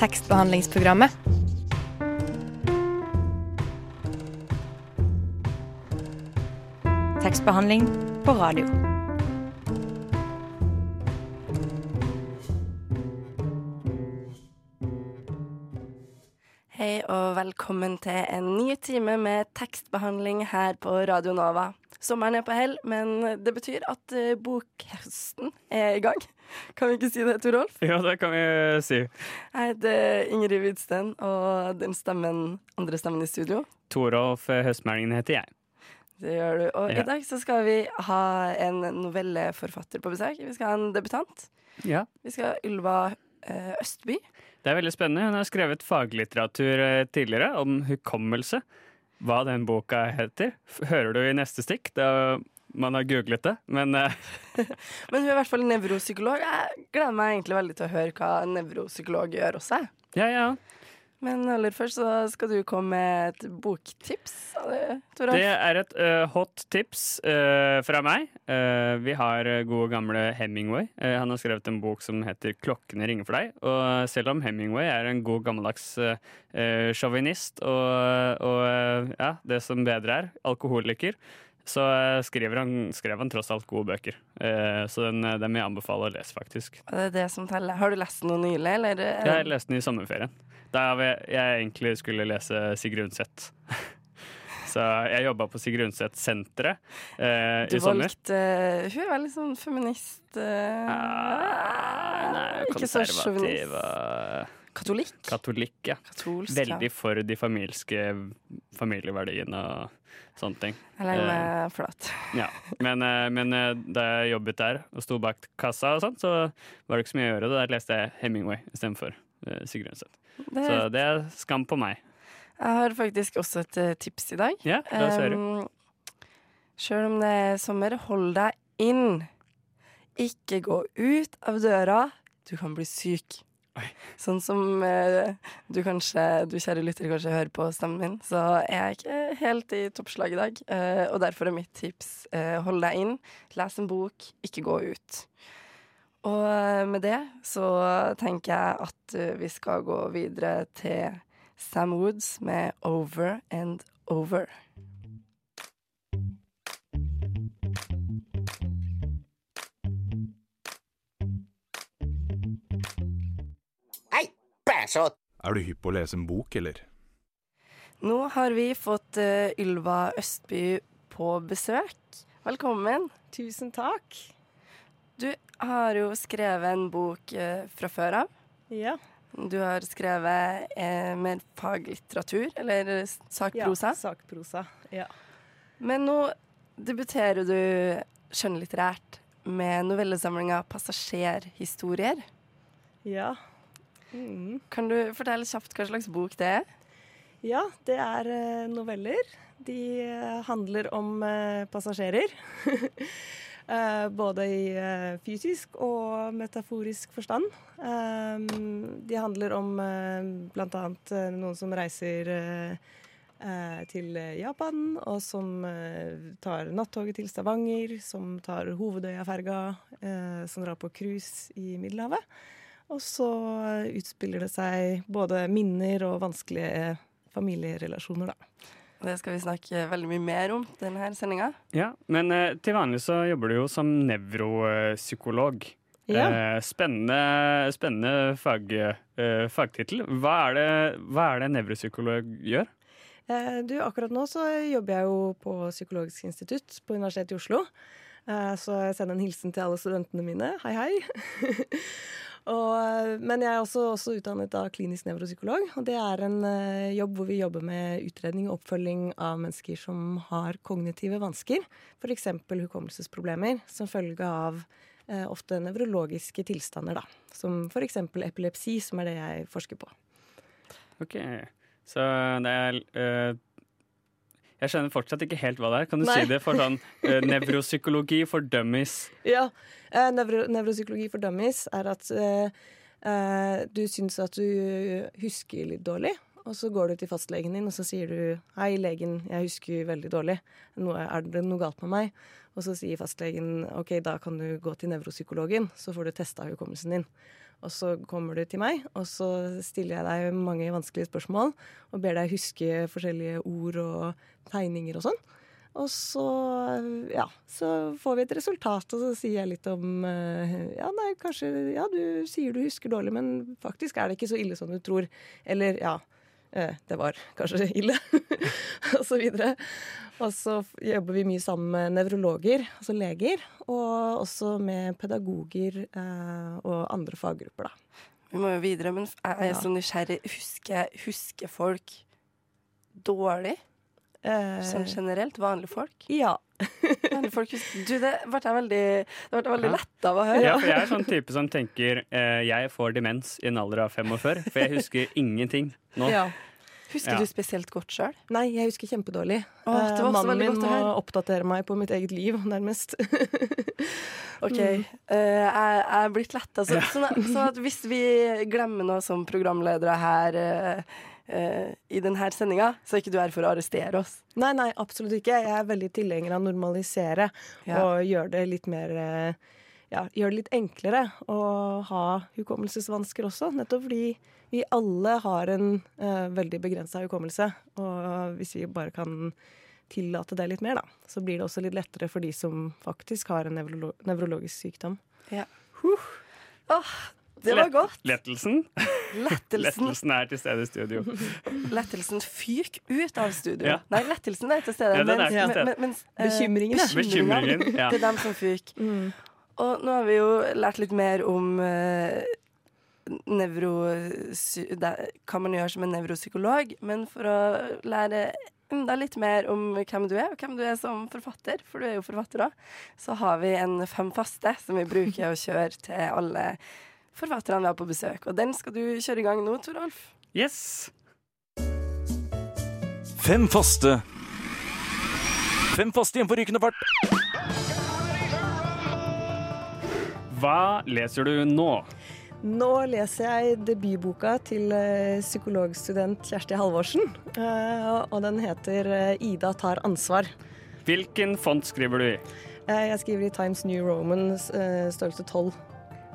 tekstbehandlingsprogrammet. Tekstbehandling på radio. Hei og velkommen til en ny time med tekstbehandling her på Radio Nova. Sommeren er på hell, men det betyr at uh, bokhøsten er i gang. Kan vi ikke si det, Torolf? Ja, det kan vi si. Jeg heter Ingrid Hvidsten, og den stemmen, andre stemmen i studio Torolf Høstmælingen heter jeg. Det gjør du. Og Ja. i dag så skal vi ha en novelleforfatter på besøk. Vi skal ha en debutant. Ja. Vi skal ha Ylva eh, Østby. Det er veldig spennende. Hun har skrevet faglitteratur eh, tidligere om hukommelse. Hva den boka heter, hører du i neste stikk. Da man har googlet det. Men uh. Men hun er i hvert fall nevropsykolog. Jeg gleder meg egentlig veldig til å høre hva en nevropsykolog gjør også. ja, ja. Men aller først så skal du komme med et boktips. Toralf? Det er et uh, hot tips uh, fra meg. Vi har gode gamle Hemingway. Han har skrevet en bok som heter 'Klokkene ringer for deg'. Og selv om Hemingway er en god gammeldags sjåvinist og, og ja, det som bedre er, alkoholiker, så eh, han, skrev han tross alt gode bøker. Eh, så den, eh, den vil jeg anbefale å lese, faktisk. Det er det som teller. Har du lest den noe nylig, eller? Jeg leste den i sommerferien. Da jeg, jeg egentlig skulle lese Sigrid Undset. Så jeg jobba på Sigrid Undset-senteret eh, i sommer. valgte eh, Hun er veldig sånn feminist eh, Ah, nei, Ikke så konservativ sjåvinist. og Katolikk? katolikk, ja. Katolsk. Veldig for de familiske familieverdiene og sånne ting. Jeg legger Eh, flat. Ja. Men, eh, men eh, da jeg jobbet der og sto bak kassa og sånn, så var det ikke så mye å gjøre. Der leste jeg Hemingway istedenfor uh, Sigrid Undset. Det, Så det er skam på meg. jeg har faktisk også et eh, tips i dag. Ja, da ser du. Um, Sjøl om det er sommer, hold deg inn. Ikke gå ut av døra. Du kan bli syk. Sånn som eh, du kanskje, du kjære lytter kanskje hører på stemmen min, så er jeg ikke helt i toppslag i dag. eh, og derfor er mitt tips eh, hold deg inn, les en bok, ikke gå ut. Og eh, med det så tenker jeg at eh, vi skal gå videre til Sam Woods med 'Over and Over'. Er du hypp på å lese en bok, eller? Nå har vi fått uh, Ylva Østby på besøk. Velkommen. Tusen takk. Du har jo skrevet en bok uh, fra før av. Ja, Du har skrevet uh, mer faglitteratur, eller sakprosa. Ja, sakprosa. Ja. Men nå debuterer du skjønnlitterært med novellesamlinga 'Passasjerhistorier'. ja. Mm. Kan du fortelle kjapt hva slags bok det er? Ja, det er eh, noveller. De eh, handler om eh, passasjerer. Både i fysisk og metaforisk forstand. Eh, de handler om bl.a. noen som reiser til Japan, og som tar nattoget til Stavanger, som tar Hovedøyaferga, som drar på cruise i Middelhavet. Og så utspiller det seg både minner og vanskelige familierelasjoner, da. Det skal vi snakke veldig mye mer om denne sendinga. Ja, men eh, til vanlig så jobber du jo som nevropsykolog. Ja. Eh, spennende spennende fag, eh, fagtittel. Hva er, det, hva er det nevropsykolog gjør? Eh, du, akkurat nå så jobber jeg jo på Psykologisk institutt på Universitetet i Oslo. Eh, så jeg sender en hilsen til alle studentene mine. Hei, hei. og, eh, men jeg er også, også utdannet av klinisk nevropsykolog. Og det er en uh, jobb hvor vi jobber med utredning og oppfølging av mennesker som har kognitive vansker. F.eks. hukommelsesproblemer som følge av uh, ofte nevrologiske tilstander, da. Som f.eks. epilepsi, som er det jeg forsker på. Ok, Så det er eh, Jeg skjønner fortsatt ikke helt hva det er. Kan du Nei. si det for sånn uh, nevropsykologi for dummies? Ja. Uh, nevro, nevropsykologi for dummies er at uh, du syns at du husker litt dårlig. Og så går du til fastlegen din og så sier du 'Hei, legen, jeg husker veldig dårlig. Nå er det noe galt med meg?' Og så sier fastlegen 'OK, da kan du gå til nevropsykologen, så får du testa hukommelsen din'. Og så kommer du til meg, og så stiller jeg deg mange vanskelige spørsmål og ber deg huske forskjellige ord og tegninger og sånn. Og så, ja, så får vi et resultat, og så sier jeg litt om eh, Ja, nei, kanskje Ja, du sier du husker dårlig, men faktisk er det ikke så ille som du tror. Eller ja, det var kanskje ille. og så videre. Og så jobber vi mye sammen med nevrologer, altså leger, og også med pedagoger eh, og andre faggrupper, da. Vi må jo videre, men jeg er så nysgjerrig. Husker, husker folk dårlig? Eh, Sånn generelt? Vanlige folk? ja. Vanlige folk. Du, det ble jeg veldig, det ble veldig Ja. lett av å høre. Ja, for jeg er sånn type som tenker eh, jeg får demens i en alder av 45, for jeg husker ingenting nå. ja. Husker Ja. du spesielt godt sjøl? Nei, jeg husker kjempedårlig. Åh, det var Eh, også Mannen min godt å må oppdatere meg på mitt eget liv, nærmest. OK. Mm. Uh, jeg, jeg er blitt letta. Så, sånn, sånn at hvis vi glemmer noe som programledere her eh, eh, i denne sendinga, så er ikke du her for å arrestere oss. Nei, nei, absolutt ikke. Jeg er veldig tilhenger av å normalisere Ja. og gjøre det litt mer eh, Ja, gjør det litt enklere å ha hukommelsesvansker også. Nettopp fordi vi alle har en eh, veldig begrensa hukommelse. Og hvis vi bare kan tillate det litt mer, da, så blir det også litt lettere for de som faktisk har en nevrolo nevrologisk sykdom. Åh, det var godt. Lettelsen? Lettelsen, Lettelsen er til stede i studio. lettelsen fyk ut av studio. Ja. Nei, lettelsen er til stede. Ja, mens- til stede. men- mens, eh, Bekymringene. Bekymringen. Ja. Det er dem som fyker. Mm. Og nå har vi jo lært litt mer om uh, nevro... det- hva man gjør som en nevropsykolog. Men for å lære enda litt mer om hvem du er, og hvem du er som forfatter, for du er jo forfatter òg, så har vi en fem faste som vi bruker å kjøre til alle forfatterne vi har på besøk. Og den skal du kjøre i gang nå, Torolf. Yes! Fem faste. Fem faste igjen på rykende fart. Hva leser du nå? Nå leser jeg debutboka til eh, psykologstudent Kjersti Halvorsen. eh, og den heter eh, 'Ida tar ansvar'. Hvilken font skriver du i? Eh, jeg skriver i Times New Roman eh, størrelse 12.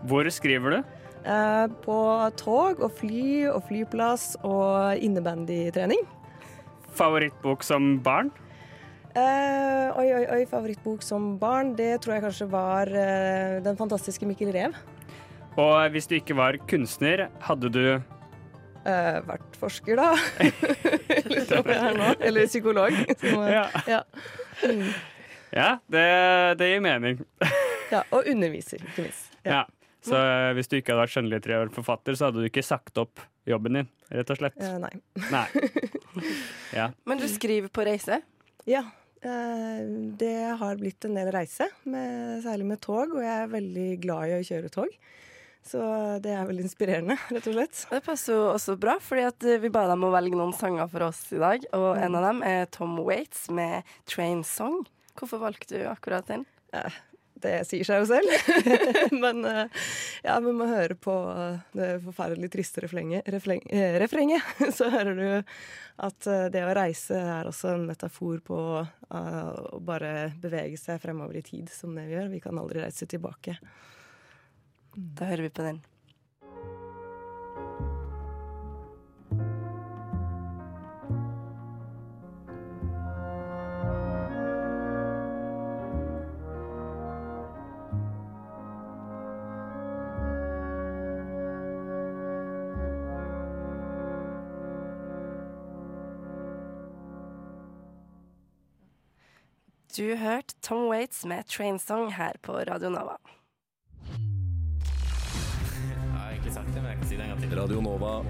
Hvor skriver du? Eh, på tog og fly og flyplass og innebandytrening. Favorittbok som barn? Eh, oi, oi, oi, favorittbok som barn, det tror jeg kanskje var eh, 'Den fantastiske Mikkel Rev'. Og hvis du ikke var kunstner, hadde du Eh, vært forsker, da. Eller hva jeg er nå. Eller psykolog. Som, Ja, ja. Mm. ja det, det gir mening. ja. Og underviser, ikke minst. Ja. Så eh, hvis du ikke hadde vært skjønnlitterær forfatter, så hadde du ikke sagt opp jobben din, rett og slett. Uh, nei. Nei. Ja. Men du skriver på reise. Ja. Uh, det har blitt en del reise, med, særlig med tog, og jeg er veldig glad i å kjøre tog. Så det er veldig inspirerende, rett og slett. Det passer jo også bra, fordi at vi ba dem å velge noen sanger for oss i dag. Og en av dem er Tom Waits med 'Train Song'. Hvorfor valgte du akkurat den? Det sier seg jo selv. Men eh, ja, vi må høre på eh, det forferdelig triste eh, refrenget. Så hører du at det å reise er også en metafor på å bare bevege seg fremover i tid, som det vi gjør. Vi kan aldri reise tilbake. Da hører vi på den. Du hørte Tom Waits med 'Trainsong' her på Radio Nova. Radio Nova.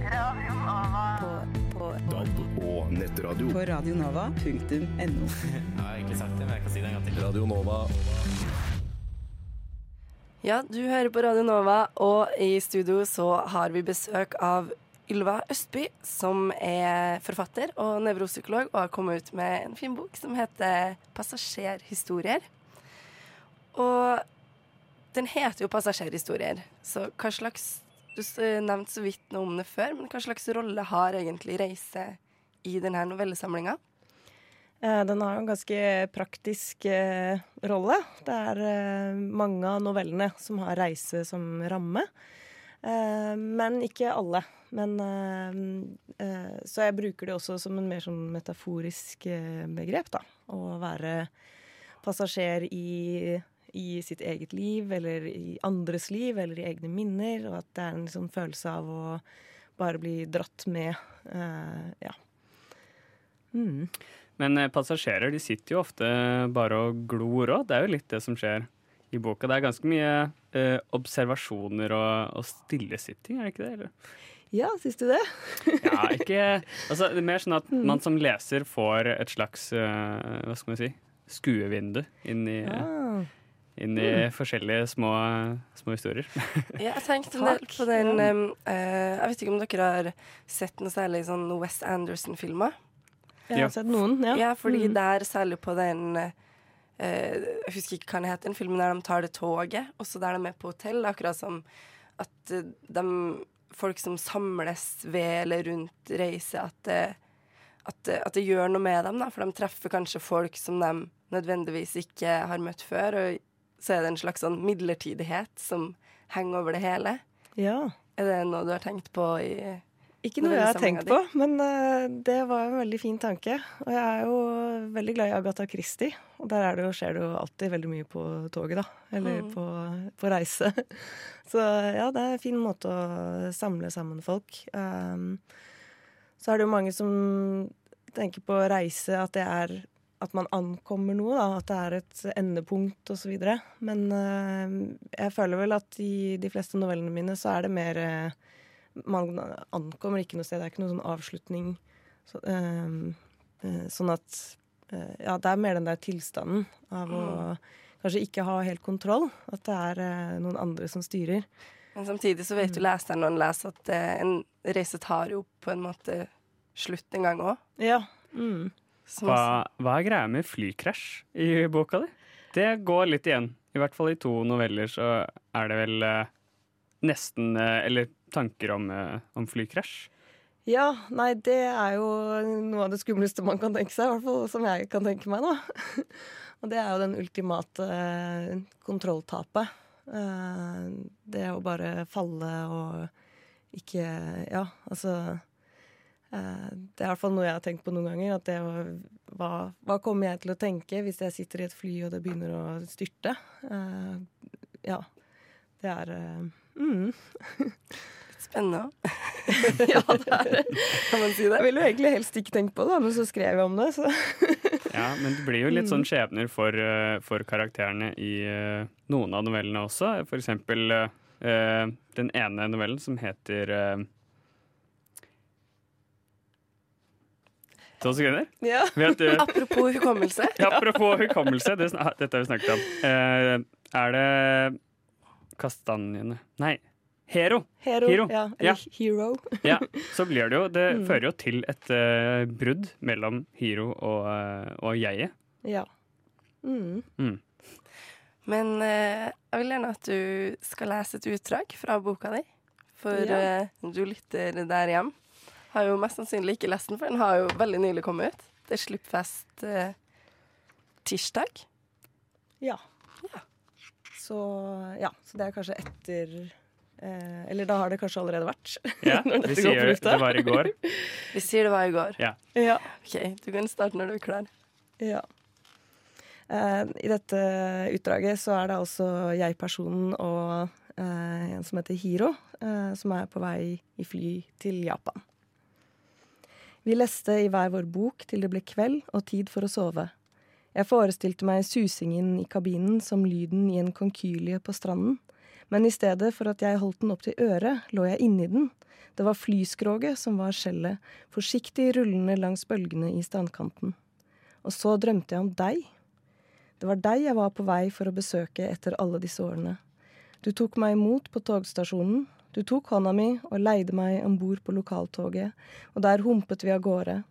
DAB og nettradio. På radionova.no. Radio Nova. Ja, du hører på Radio Nova, og i studio så har vi besøk av Ylva Østby, som er forfatter og nevropsykolog, og har kommet ut med en fin bok som heter 'Passasjerhistorier'. Og den heter jo 'Passasjerhistorier', så hva slags Du s- nevnte så vidt noe om det før, men hva slags rolle har egentlig reise i denne novellesamlinga? Eh, Den har jo en ganske praktisk eh, rolle. Det er eh, mange av novellene som har reise som ramme. Eh, men ikke alle. Men, eh, eh, så jeg bruker det også som en mer sånn metaforisk begrep, da. Å være passasjer i, i sitt eget liv, eller i andres liv, eller i egne minner. Og at det er en liksom følelse av å bare bli dratt med. ja. Mm. Men passasjerer de sitter jo ofte bare og glor òg. Det er jo litt det som skjer i boka. Det er ganske mye eh, observasjoner og, og stillesitting, er det ikke det? Eller? Ja, syns du det? Ja, ikke Altså, det er mer sånn at Mm. man som leser får et slags uh, Hva skal man si? Skuevindu inn i, Ah. inn i forskjellige små, små historier. Ja, jeg tenkte en Takk. på den um, uh, Jeg vet ikke om dere har sett noe særlig sånn Wes Anderson-filmer? Jeg har Ja. sett noen, ja. Ja, fordi Mm. der særlig på den eh, Jeg husker ikke hva den heter, den filmen der de tar det toget, og så der de er på hotell. Akkurat som at eh, de folk som samles ved eller rundt reise, at det, at, det, at det gjør noe med dem. Da, for de treffer kanskje folk som de nødvendigvis ikke har møtt før. Og så er det en slags sånn midlertidighet som henger over det hele. ja. Er det noe du har tenkt på i Ikke noe jeg har tenkt på, men eh, det var en veldig fin tanke. Og jeg er jo veldig glad i Agatha Christie, og der er det jo, skjer det jo alltid veldig mye på toget, da. Eller Mm. på, på reise. Så ja, det er en fin måte å samle sammen folk. Um, så er det jo mange som tenker på reise at det er at man ankommer noe, da. At det er et endepunkt osv. Men uh, jeg føler vel at i de fleste novellene mine så er det mer eh, man ankommer ikke noe sted. Det er ikke noen sånn avslutning. Så, ehm, eh, sånn at eh, Ja, det er mer den der tilstanden av å kanskje ikke ha helt kontroll. At det er eh, noen andre som styrer. Men samtidig så vet jo leseren når han leser at eh, en reise tar jo på en måte slutt en gang òg. Ja. Mm. Hva, hva er greia med flykrasj i boka di? Det går litt igjen. I hvert fall i to noveller så er det vel eh, nesten eh, Eller tanker om, eh, om flykrasj. Ja, nei, det er jo noe av det skumleste man kan tenke seg. I hvert fall som jeg kan tenke meg, da. Og det er jo den ultimate eh, kontrolltapet. Det å bare falle og ikke Ja, altså Det er i hvert fall noe jeg har tenkt på noen ganger. At det hva, hva kommer jeg til å tenke hvis jeg sitter i et fly og det begynner å styrte? Ja. Det er mm. Spennende òg, Ja, det er det. kan man si det? Jeg ville jo egentlig helst ikke tenkt på det, men så skrev jeg om det. Så. Ja, men det blir jo litt sånn skjebner for, eh, for karakterene i eh, noen av novellene også. For eksempel uh, den ene novellen som heter uh, To sekunder. Ja. Vet du Apropos hukommelse. Ja, Apropos hukommelse, det, dette har vi snakket om. Eh, er det Kastanjene Nei, Hero. Hero. Hero. Ja, Ja. Hero. Ja, så blir det jo Det fører jo til et uh, brudd mellom Hero og, uh, og jeget. Ja. Mm. Mm. Men uh, jeg vil gjerne at du skal lese et utdrag fra boka di. For Ja. uh, du lytter der hjem. Har jo mest sannsynlig ikke lest den, for den har jo veldig nylig kommet ut. Det er slippfest tirsdag. tirsdag. ja. Så ja, så det er kanskje etter eh, Eller da har det kanskje allerede vært. Ja, vi sier det var i går. Vi sier det var i går. Ja. Ja. OK, du kan starte når du er klar. ja. Eh, I dette utdraget så er det altså jeg-personen og eh, en som heter Hiro, eh, som er på vei i fly til Japan. Vi leste i hver vår bok til det ble kveld og tid for å sove. Jeg forestilte meg susingen i kabinen som lyden i en konkylie på stranden, men i stedet for at jeg holdt den opp til øret, lå jeg inni den. Det var flyskroget som var skjellet, forsiktig rullende langs bølgene i strandkanten. Og så drømte jeg om deg. Det var deg jeg var på vei for å besøke etter alle disse årene. Du tok meg imot på togstasjonen, du tok hånda mi og leide meg om bord på lokaltoget, og der humpet vi av gårde.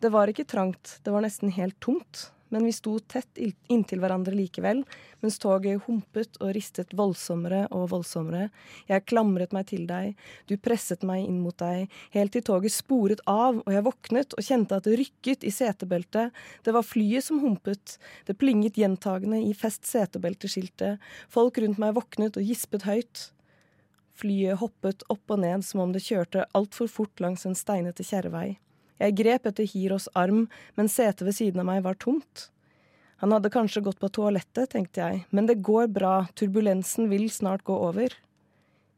Det var ikke trangt, det var nesten helt tomt, men vi sto tett inntil hverandre likevel, mens toget humpet og ristet voldsommere og voldsommere. Jeg klamret meg til deg, du presset meg inn mot deg, helt til toget sporet av og jeg våknet og kjente at det rykket i setebeltet. Det var flyet som humpet, det plinget gjentagende i fest setebelteskiltet, folk rundt meg våknet og gispet høyt. Flyet hoppet opp og ned som om det kjørte altfor fort langs en steinete kjerrevei. Jeg grep etter Hiros arm, men setet ved siden av meg var tomt. Han hadde kanskje gått på toalettet, tenkte jeg, men det går bra, turbulensen vil snart gå over.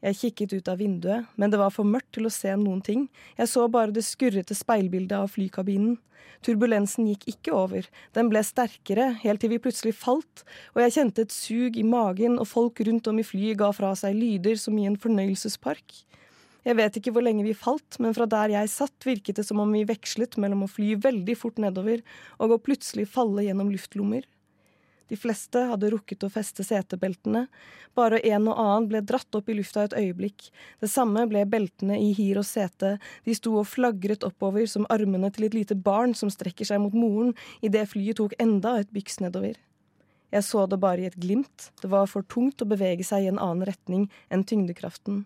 Jeg kikket ut av vinduet, men det var for mørkt til å se noen ting, jeg så bare det skurrete speilbildet av flykabinen. Turbulensen gikk ikke over, den ble sterkere, helt til vi plutselig falt, og jeg kjente et sug i magen, og folk rundt om i flyet ga fra seg lyder som i en fornøyelsespark. Jeg vet ikke hvor lenge vi falt, men fra der jeg satt, virket det som om vi vekslet mellom å fly veldig fort nedover og å plutselig falle gjennom luftlommer. De fleste hadde rukket å feste setebeltene, bare en og annen ble dratt opp i lufta et øyeblikk. Det samme ble beltene i Hiros sete, de sto og flagret oppover som armene til et lite barn som strekker seg mot moren idet flyet tok enda et byks nedover. Jeg så det bare i et glimt, det var for tungt å bevege seg i en annen retning enn tyngdekraften.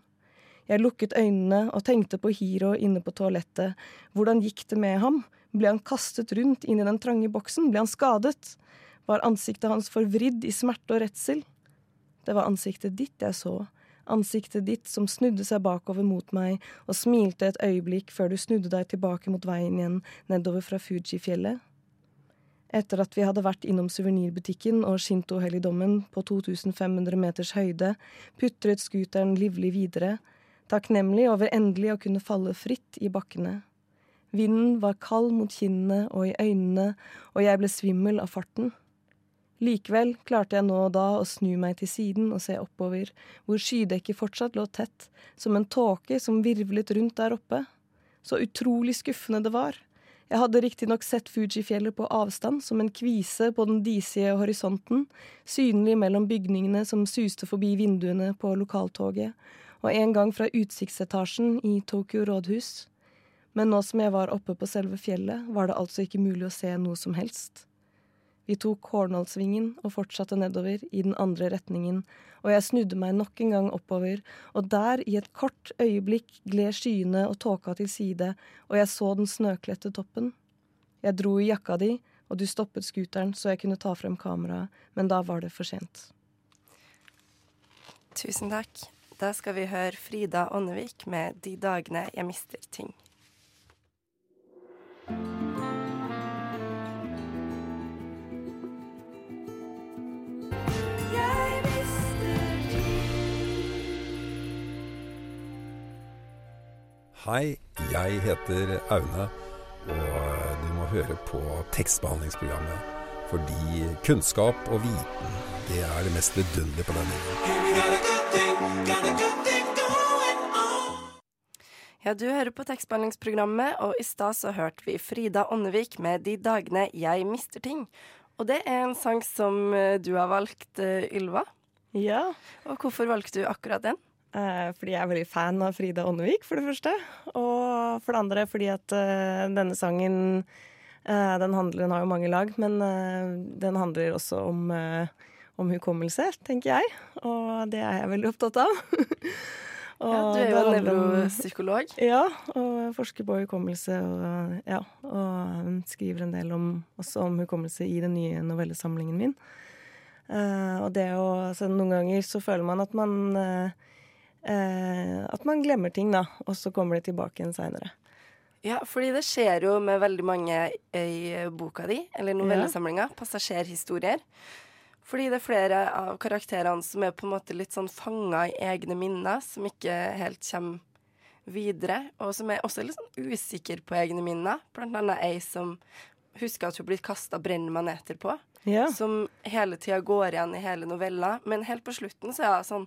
Jeg lukket øynene og tenkte på Hiro inne på toalettet. Hvordan gikk det med ham? Ble han kastet rundt inn i den trange boksen? Ble han skadet? Var ansiktet hans forvridd i smerte og redsel? Det var ansiktet ditt jeg så, ansiktet ditt som snudde seg bakover mot meg og smilte et øyeblikk før du snudde deg tilbake mot veien igjen nedover fra Fuji-fjellet. Etter at vi hadde vært innom suvenirbutikken og Shinto-helligdommen på 2500 meters høyde, putret scooteren livlig videre, takknemlig over endelig å kunne falle fritt i bakkene. Vinden var kald mot kinnene og i øynene, og jeg ble svimmel av farten. Likevel klarte jeg nå og da å snu meg til siden og se oppover, hvor skydekket fortsatt lå tett, som en tåke som virvlet rundt der oppe. Så utrolig skuffende det var. Jeg hadde riktignok sett Fuji-fjellet på avstand, som en kvise på den disige horisonten, synlig mellom bygningene som suste forbi vinduene på lokaltoget, og en gang fra utsiktsetasjen i Tokyo rådhus. Men nå som jeg var oppe på selve fjellet, var det altså ikke mulig å se noe som helst. Vi tok Hornholdsvingen og fortsatte nedover i den andre retningen, og jeg snudde meg nok en gang oppover, og der, i et kort øyeblikk, gled skyene og tåka til side, og jeg så den snøkledte toppen. Jeg dro i jakka di, og du stoppet scooteren så jeg kunne ta frem kameraet, men da var det for sent. Tusen takk. Da skal vi høre Frida Ånnevik med 'De dagene jeg mister ting'. Hei, jeg heter Aune, og du må høre på tekstbehandlingsprogrammet. Fordi kunnskap og viten, det er det mest vidunderlige på denne jorden. Ja, du hører på tekstbehandlingsprogrammet, og i stad så hørte vi Frida Åndevik med 'De dagene jeg mister ting'. Og det er en sang som eh, du har valgt, eh, Ylva. Ja, Og hvorfor valgte du akkurat den? eh, fordi jeg er veldig fan av Frida Åndevik, for det første. Og for det andre fordi at denne sangen eh, den, handler, den har jo mange lag, men den handler også om, om hukommelse, tenker jeg. Og det er jeg veldig opptatt av. Ja, du er jo nevropsykolog. Ja, og forsker på hukommelse og, ja, og skriver en del om, også om hukommelse i den nye novellesamlingen min. Uh, og det å altså, Noen ganger så føler man at man uh, uh, At man glemmer ting, da, og så kommer det tilbake igjen seinere. Ja, fordi det skjer jo med veldig mange i boka di, eller novellesamlinga, passasjerhistorier. Fordi det er flere av karakterene som er på en måte litt sånn fanga i egne minner, som ikke helt kommer videre, og som er også litt sånn usikker på egne minner. Blant annet ei som husker at hun blir kasta brennmaneter på, Ja. som hele tida går igjen i hele novella. Men helt på slutten så er hun sånn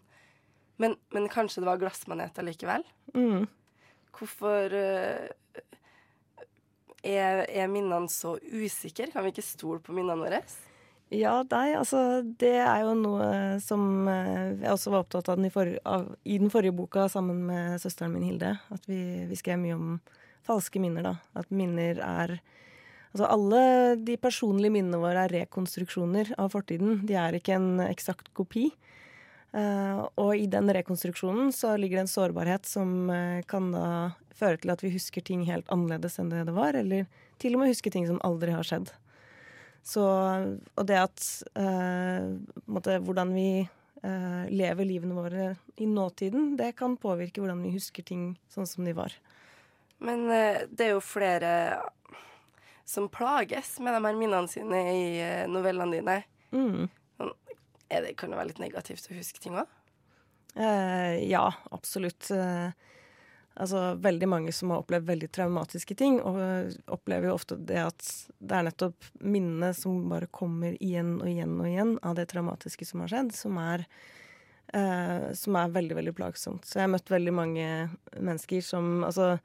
men, men kanskje det var glassmaneter likevel? Mm. Hvorfor uh, er, er minnene så usikre? Kan vi ikke stole på minnene våre? Ja, nei, altså det er jo noe som eh, jeg også var opptatt av, den i, for, av i den forrige boka sammen med søsteren min Hilde. At vi, vi skrev mye om falske minner, da. At minner er Altså alle de personlige minnene våre er rekonstruksjoner av fortiden. De er ikke en eksakt kopi. Eh, og i den rekonstruksjonen så ligger det en sårbarhet som eh, kan da føre til at vi husker ting helt annerledes enn det det var, eller til og med huske ting som aldri har skjedd. Så, og det at eh, måte, hvordan vi eh, lever livene våre i nåtiden, det kan påvirke hvordan vi husker ting sånn som de var. Men eh, det er jo flere som plages med de her minnene sine i eh, novellene dine. Mm. Er det, kan det være litt negativt å huske ting òg? Eh, ja, absolutt. Eh, altså, veldig mange som har opplevd veldig traumatiske ting, og opplever jo ofte det at det er nettopp minnene som bare kommer igjen og igjen og igjen av det traumatiske som har skjedd, som er, eh, som er veldig, veldig plagsomt. Så jeg har møtt veldig mange mennesker som Altså,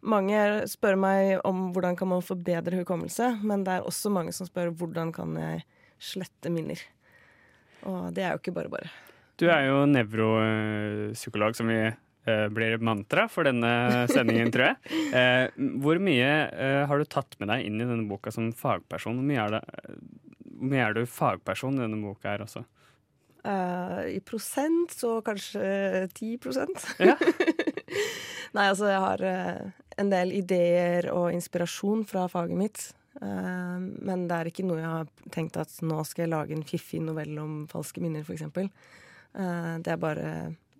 mange spør meg om hvordan kan man få bedre hukommelse, men det er også mange som spør hvordan kan jeg slette minner. Og det er jo ikke bare bare. Du er jo nevropsykolog, som vi eh, blir mantra for denne sendingen, tror jeg. Eh, hvor mye eh, har du tatt med deg inn i denne boka som fagperson? Hvor mye er, det, hvor mye er du fagperson i denne boka her også? Uh, I prosent så kanskje 10% Ja. Nei, altså jeg har en del ideer og inspirasjon fra faget mitt. Uh, men det er ikke noe jeg har tenkt at nå skal jeg lage en fiffig novelle om falske minner, f.eks. Uh, det er bare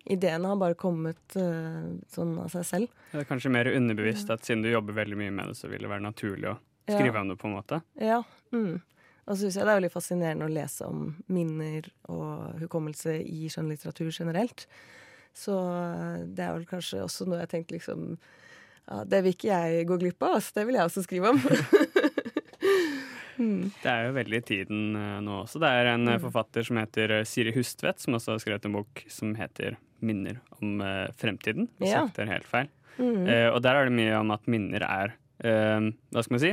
Ideene har bare kommet sånn av seg selv. Det er kanskje mer underbevisst at siden du jobber veldig mye med det, så vil det være naturlig å skrive Ja. om det, på en måte. Ja. Mm. Og så syns jeg det er veldig fascinerende å lese om minner og hukommelse i skjønnlitteratur generelt. Så eh, det er vel kanskje også noe jeg tenkte liksom ja, Det vil ikke jeg gå glipp av, altså. Det vil jeg også skrive om. mm. Det er jo veldig i tiden eh, nå også. Det er en mm. forfatter som heter eh, Siri Hustvedt, som også har skrevet en bok som heter 'Minner om uh, fremtiden'. Hvis Ja. jeg ikke helt feil. Mm. Uh, og der er det mye om at minner er uh, Hva skal man si?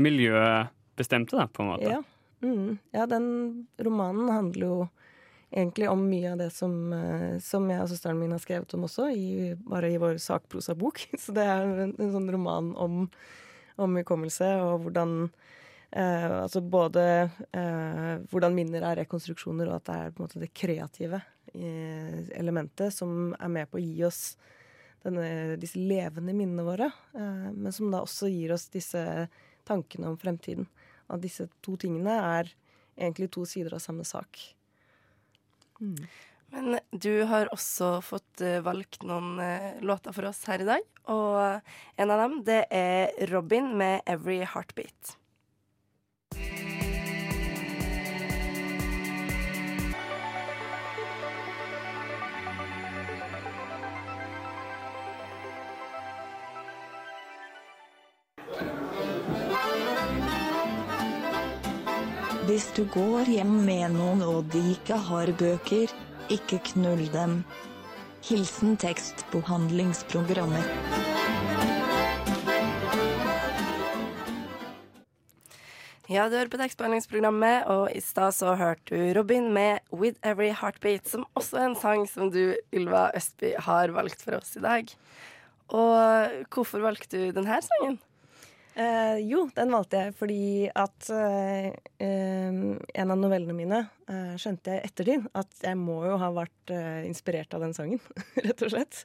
Miljøbestemte, da, på en måte. Ja. Mm. ja, den romanen handler jo egentlig om mye av det som, som jeg og søsteren min har skrevet om også, i, bare i vår sakprosabok. Så det er en, en sånn roman om, om hukommelse og hvordan Altså både eh, hvordan minner er rekonstruksjoner, og at det er på en måte det kreative eh, elementet som er med på å gi oss denne, disse levende minnene våre, eh, men som da også gir oss disse tankene om fremtiden. At disse to tingene er egentlig to sider av samme sak. Men du har også fått eh, valgt noen eh, låter for oss her i dag. Og en av dem, det er Robin med 'Every Heartbeat'. Hvis du går hjem med noen og de ikke har bøker, ikke knull dem. Hilsen tekstbehandlingsprogrammer. Ja, du hører på tekstbehandlingsprogrammet, og i stad så hørte du Robin med 'With Every Heartbeat', som også er en sang som du, Ylva Østby, har valgt for oss i dag. Og hvorfor valgte du denne sangen? Eh, jo, den valgte jeg fordi at eh, en av novellene mine eh, skjønte jeg i ettertid at jeg må jo ha vært eh, inspirert av den sangen, rett og slett.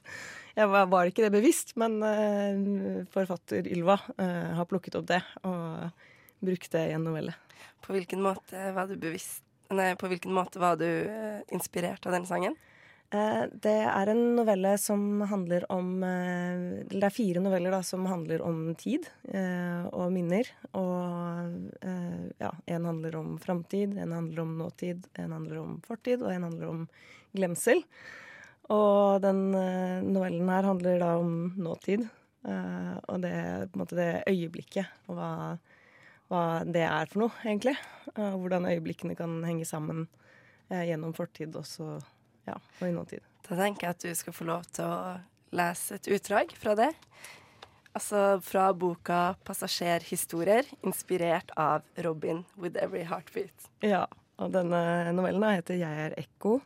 Jeg var, var ikke det bevisst, men eh, forfatter Ylva eh, har plukket opp det og brukt det i en novelle. På hvilken måte var du bevisst Nei, på hvilken måte var du inspirert av den sangen? Eh, det er en novelle som handler om eh, Det er fire noveller da, som handler om tid eh, og minner. Og ja, en handler om framtid, en handler om nåtid, en handler om fortid, og en handler om glemsel. Og den novellen her handler da om nåtid. og det, måte det øyeblikket, og hva, hva det er for noe, egentlig. Og hvordan øyeblikkene kan henge sammen gjennom fortid også ja, og i nåtid. Da tenker jeg at du skal få lov til å lese et utdrag fra det. Altså fra boka 'Passasjerhistorier', inspirert av Robin 'With Every Heartbeat'. Ja, og denne novellen heter 'Jeg er ekko'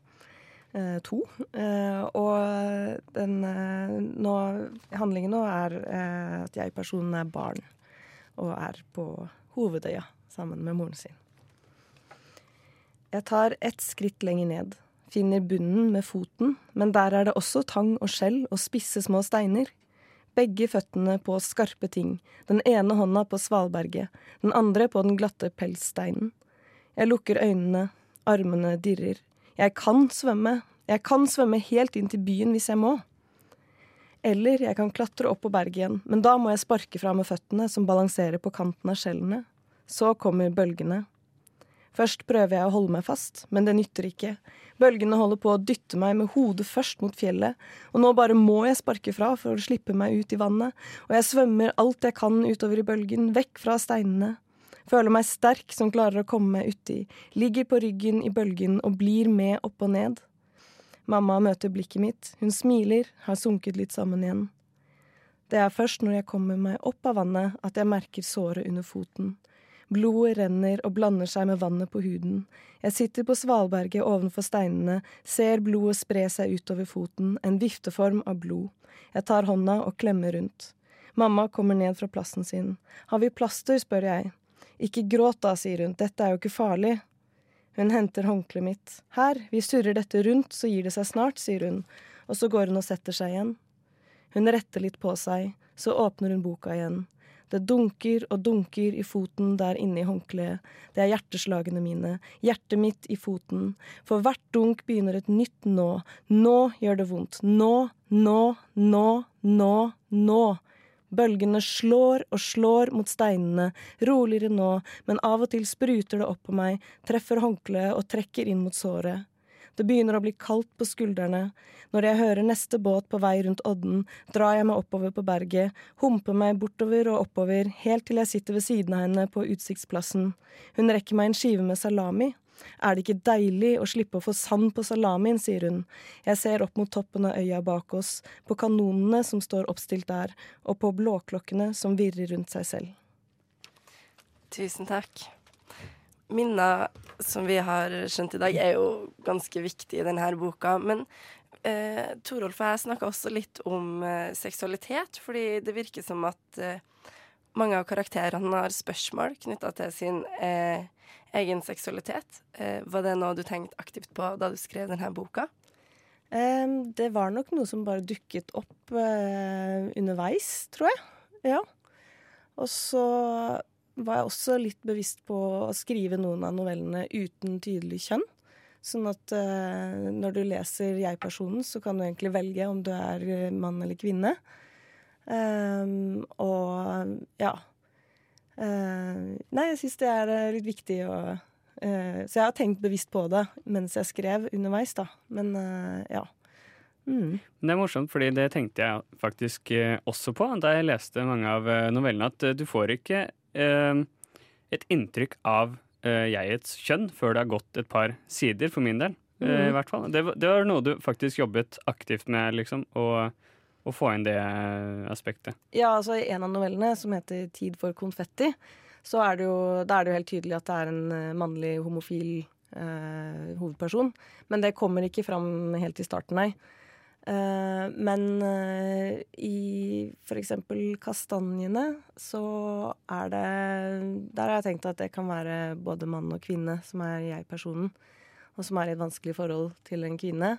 eh, to. Eh, og den eh, nå, handlingen nå er eh, at jeg-personen er barn og er på Hovedøya sammen med moren sin. Jeg tar ett skritt lenger ned, finner bunnen med foten, men der er det også tang og skjell og spisse små steiner. Begge føttene på skarpe ting, den ene hånda på svalberget, den andre på den glatte pelssteinen. Jeg lukker øynene, Armene dirrer. Jeg kan svømme. Jeg kan svømme helt inn til byen hvis jeg må. Eller jeg kan klatre opp på berget igjen, men da må jeg sparke fra med føttene som balanserer på kanten av skjellene. Så kommer bølgene. Først prøver jeg å holde meg fast, men det nytter ikke. Bølgene holder på å dytte meg med hodet først mot fjellet, og nå bare må jeg sparke fra for å slippe meg ut i vannet, og jeg svømmer alt jeg kan utover i bølgen, vekk fra steinene. Føler meg sterk som klarer å komme meg uti, ligger på ryggen i bølgen og blir med opp og ned. Mamma møter blikket mitt, hun smiler, har sunket litt sammen igjen. Det er først når jeg kommer meg opp av vannet at jeg merker såret under foten. Blodet renner og blander seg med vannet på huden. Jeg sitter på svalberget ovenfor steinene, ser blodet spre seg utover foten, en vifteform av blod. Jeg tar hånda og klemmer rundt. Mamma kommer ned fra plassen sin. Har vi plaster, spør jeg. Ikke gråt da, sier hun, dette er jo ikke farlig. Hun henter håndkleet mitt. Her, vi surrer dette rundt, så gir det seg snart, sier hun, og så går hun og setter seg igjen. Hun retter litt på seg, så åpner hun boka igjen. Det dunker og dunker i foten der inne i håndkleet. Det er hjerteslagene mine. Hjertet mitt i foten. For hvert dunk begynner et nytt nå. Nå gjør det vondt. Nå, nå, nå, nå, nå. Bølgene slår og slår mot steinene, roligere nå, men av og til spruter det opp på meg, treffer håndkleet og trekker inn mot såret. Det begynner å bli kaldt på skuldrene. Når jeg hører neste båt på vei rundt odden, drar jeg meg oppover på berget, humper meg bortover og oppover, helt til jeg sitter ved siden av henne på utsiktsplassen. Hun rekker meg en skive med salami. Er det ikke deilig å slippe å få sand på salamien, sier hun. Jeg ser opp mot toppen av øya bak oss, på kanonene som står oppstilt der, og på blåklokkene som virrer rundt seg selv. Tusen takk. Minner som vi har skjønt i dag, er jo ganske viktig i denne boka. Men eh, Torolf og jeg snakka også litt om eh, seksualitet, fordi det virker som at eh, mange av karakterene har spørsmål knytta til sin eh, egen seksualitet. Eh, var det noe du tenkte aktivt på da du skrev denne boka? Um, det var nok noe som bare dukket opp uh, underveis, tror jeg. Ja. Og så var jeg også litt bevisst på å skrive noen av novellene uten tydelig kjønn. Sånn at uh, når du leser jeg-personen, så kan du egentlig velge om du er mann eller kvinne. Um, og ja. Uh, nei, jeg syns det er litt viktig å Uh, så jeg har tenkt bevisst på det mens jeg skrev underveis, da. Men ja. Mm. Det er morsomt, fordi det tenkte jeg faktisk også på da jeg leste mange av novellene, at du får ikke et inntrykk av jegets kjønn før det har gått et par sider, for min del. Mm. I hvert fall. Det, det, var noe du faktisk jobbet aktivt med, liksom. Og, å få inn det aspektet. Ja, altså i en av novellene, som heter 'Tid for konfetti', så er det jo, da er det jo helt tydelig at det er en eh, mannlig homofil eh, hovedperson. Men det kommer ikke fram helt i starten, nei. Eh, men eh, i eksempel Kastanjene så er det Der har jeg tenkt at det kan være både mann og kvinne som er jeg-personen. Og som er i et vanskelig forhold til en kvinne.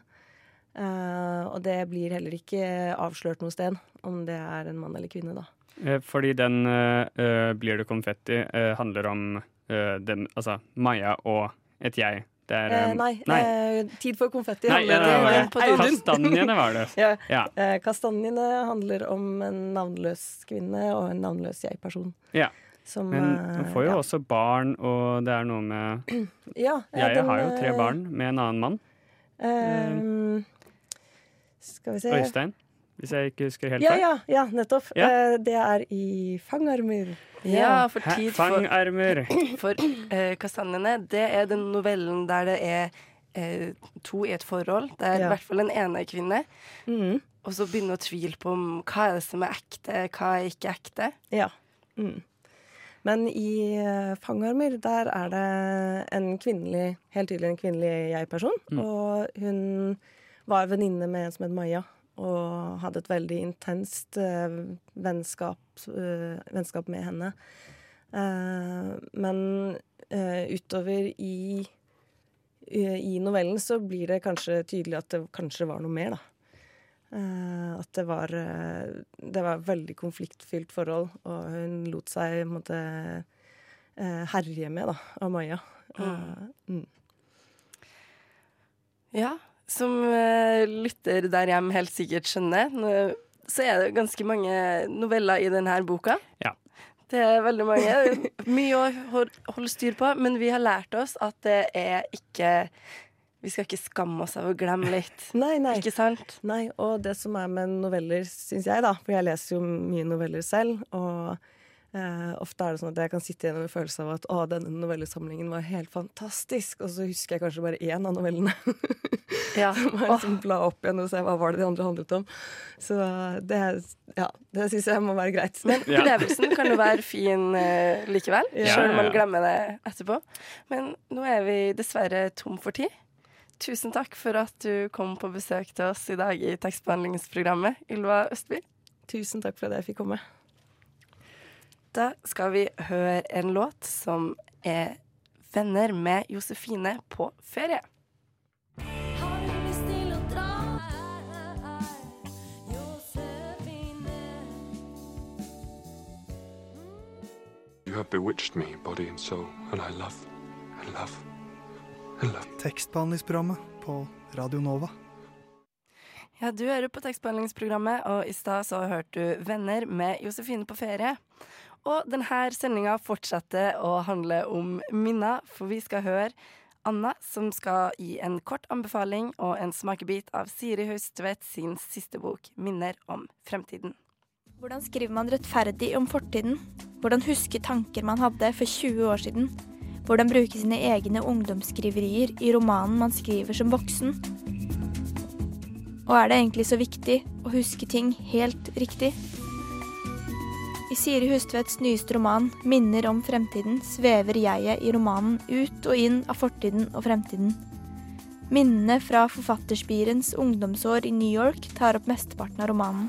Eh, og det blir heller ikke avslørt noe sted om det er en mann eller kvinne, da. Fordi den uh, Blir det konfetti uh, handler om uh, den, altså Maja og et jeg. Er, eh, nei, nei. Tid for konfetti nei, handler om Audun. Kastanjene var det. ja. ja. kastanjene handler om en navnløs kvinne og en navnløs jeg-person. Ja. Som, Men hun får jo ja. også barn, og det er noe med ja, Jeg den, har jo tre barn med en annen mann. Um, skal vi se Øystein hvis jeg ikke husker helt feil? Ja, ja, ja, nettopp. Ja. Eh, det er i fangarmer. Ja, for tid for Fangarmer. For uh, Kastanjene, det er den novellen der det er uh, to i et forhold. Det er i hvert fall en ene kvinne. Mm. Og så begynner å tvile på om hva er det som er ekte, hva er ikke ekte. Ja. Mm. Men i uh, Fangarmer, der er det en kvinnelig, helt tydelig en kvinnelig jeg-person. Mm. Og hun var venninne med en som het Maja og hadde et veldig intenst uh, vennskap, uh, vennskap, med henne. Uh, men utover i, i novellen så blir det kanskje tydelig at det kanskje var noe mer, da. at det var Det var et veldig konfliktfylt forhold, og hun lot seg en måte herje med, da, av Maja. Mm. Ja, som uh, lytter der hjemme helt sikkert skjønner, så er det ganske mange noveller i denne boka. Ja. Det er veldig mange. Mye å holde styr på, men vi har lært oss at det er ikke vi skal ikke skamme oss av å glemme litt. Nei, nei. Ikke sant? Nei, og det som er med noveller, syns jeg, da, for jeg leser jo mye noveller selv, og eh, ofte er det sånn at jeg kan sitte igjen med en følelse av at å, denne novellesamlingen var helt fantastisk, og så husker jeg kanskje bare én av novellene. Ja. så må jeg liksom bla opp igjen og se hva var det de andre handlet om. Så det, ja, det syns jeg må være greit. Men opplevelsen kan jo være fin uh, likevel, Ja. sjøl om man Ja, ja. glemmer det etterpå. Men nå er vi dessverre tom for tid. Tusen takk for at du kom på besøk til oss i dag i tekstbehandlingsprogrammet, Ylva Østby. Tusen takk for at jeg fikk komme. Da skal vi høre en låt som er 'Venner med Josefine på ferie'. You have bewitched me, body and soul, and I love, and love, and love. Tekstbehandlingsprogrammet på Radio Nova. Ja, du hører på tekstbehandlingsprogrammet, og i stad så hørte du 'Venner med Josefine på ferie'. Og denne sendinga fortsetter å handle om minner, for vi skal høre Anna, som skal gi en kort anbefaling og en smakebit av Siri Haustvedt sin siste bok 'Minner om fremtiden'. Hvordan skriver man rettferdig om fortiden? Hvordan huske tanker man hadde for 20 år siden? Hvordan bruke sine egne ungdomsskriverier i romanen man skriver som voksen? Og er det egentlig så viktig å huske ting helt riktig? I Siri Hustvedts nyeste roman 'Minner om fremtiden' svever jeget i romanen ut og inn av fortiden og fremtiden. Minnene fra forfatterspirens ungdomsår i New York tar opp mesteparten av romanen.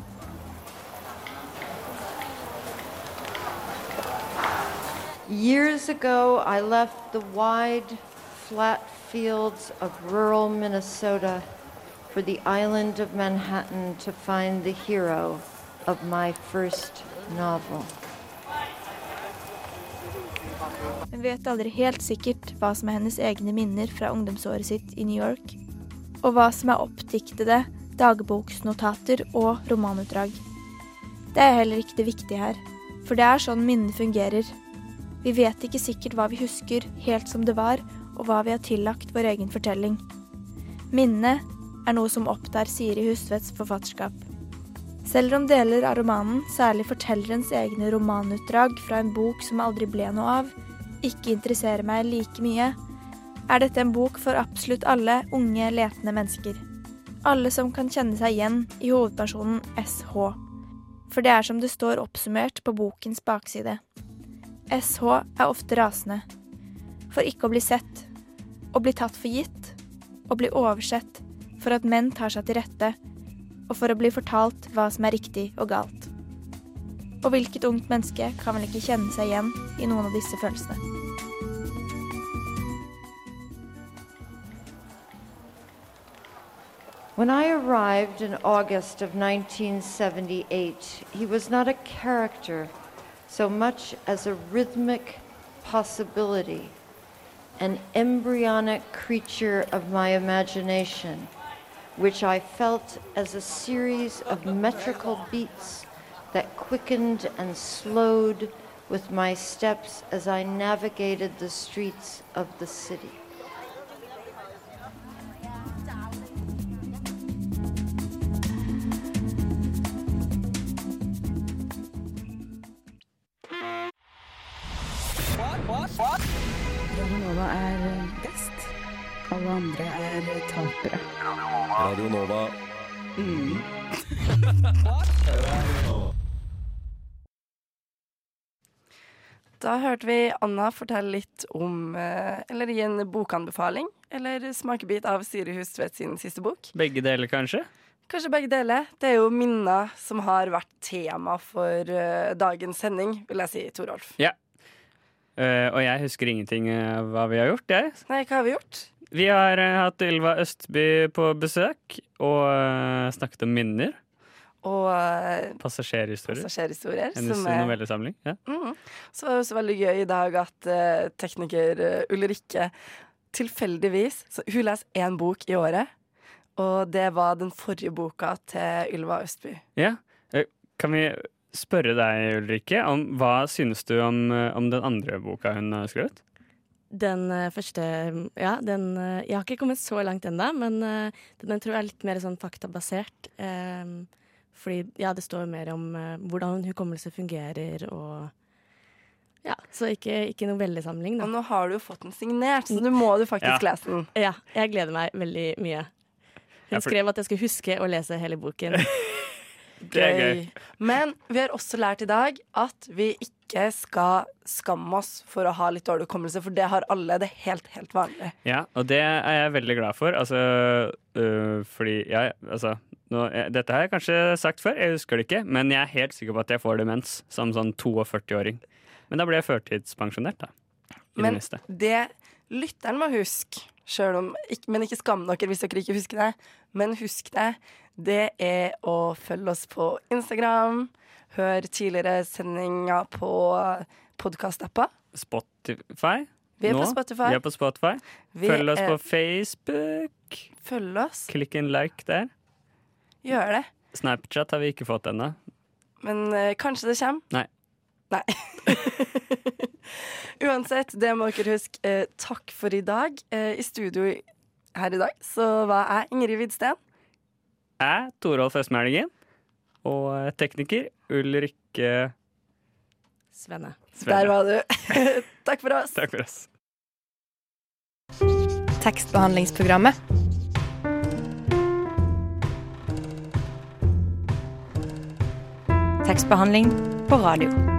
Years ago, I left the wide, flat fields of rural Minnesota for the island of Manhattan to find the hero of my first novel. Hun vet aldri helt sikkert hva som er hennes egne minner fra ungdomsåret sitt i New York, og hva som er oppdiktede dagboksnotater og romanutdrag. Det er heller ikke det viktige her, for det er sånn minnene fungerer. Vi vet ikke sikkert hva vi husker helt som det var, og hva vi har tillagt vår egen fortelling. Minnet er noe som opptar Siri Hustvedts forfatterskap. Selv om deler av romanen, særlig fortellerens egne romanutdrag fra en bok som aldri ble noe av, ikke interesserer meg like mye, er dette en bok for absolutt alle unge, letende mennesker. Alle som kan kjenne seg igjen i hovedpersonen SH. For det er som det står oppsummert på bokens bakside. SH er ofte rasende. For ikke å bli sett. Å bli tatt for gitt. Å bli oversett. For at menn tar seg til rette. Og for å bli fortalt hva som er riktig og galt. Og hvilket ungt menneske kan vel ikke kjenne seg igjen i noen av disse følelsene? When I arrived in August of 1978, he was not a character so much as a rhythmic possibility, an embryonic creature of my imagination, which I felt as a series of metrical beats that quickened and slowed with my steps as I navigated the streets of the city. Andre er tapere. Radio Nova. Da hørte vi Anna fortelle litt om eh, Eller gi en bokanbefaling. Eller smakebit av Siri Hustvedt sin siste bok. Begge deler, kanskje? Kanskje begge deler. Det er jo minner som har vært tema for uh, dagens sending, vil jeg si, Torolf. Ja. Uh, og jeg husker ingenting av hva vi har gjort, jeg. Nei, hva har vi gjort? Vi har eh, hatt Ylva Østby på besøk og eh, snakket om minner. Og eh, Passasjerhistorier. passasjerhistorier. Hennes er- novellesamling. Ja. Mm, Så var det også veldig gøy i dag at uh, tekniker Ulrikke tilfeldigvis så Hun leser én bok i året. Og det var den forrige boka til Ylva Østby. Ja. Kan vi spørre deg, Ulrikke, om hva synes du om, om den andre boka hun har skrevet? Den eh, første Ja, den eh, Jeg har ikke kommet så langt ennå, men den den tror jeg er litt mer sånn faktabasert. eh, fordi ja, det står mer om eh, hvordan hukommelse fungerer og Ja, så ikke, ikke noe veldig-samling, da. Og nå har du jo fått den signert, så nå må du faktisk Ja. lese den. Ja, jeg gleder meg veldig mye. Hun skrev at jeg skulle huske å lese hele boken. Det er gøy. Men vi har også lært i dag at vi ikke skal skamme oss for å ha litt dårlig hukommelse, for det har alle. Det er helt, helt vanlig. Ja, og det er jeg veldig glad for. Altså, øh, fordi jeg Altså, nå, jeg, dette har jeg kanskje sagt før, jeg husker det ikke, men jeg er helt sikker på at jeg får demens som sånn 42-åring. Men da blir jeg førtidspensjonert, da. I det Men det lytteren må huske, sjøl om, men ikke skam dere hvis dere ikke husker det, men husk det, det er å følge oss på Instagram, hør tidligere sendinger på podkast-apper. Spotify. Vi er på Nå. Spotify. Vi er på Spotify. Vi Følg oss er- på Facebook. Følg oss. Klikk en like der. Gjør det. Snapchat har vi ikke fått ennå. Men uh, kanskje det kommer. Nei. Nei. Uansett, det må dere huske. Eh, takk for i dag. Eh, I studio her i dag så var jeg Ingrid Widsten. Jeg, Torolf Østmælingen. Og tekniker Ulrikke Svenne. Der var du. takk for oss. Takk for oss. Tekstbehandlingsprogrammet. Tekstbehandling på radio.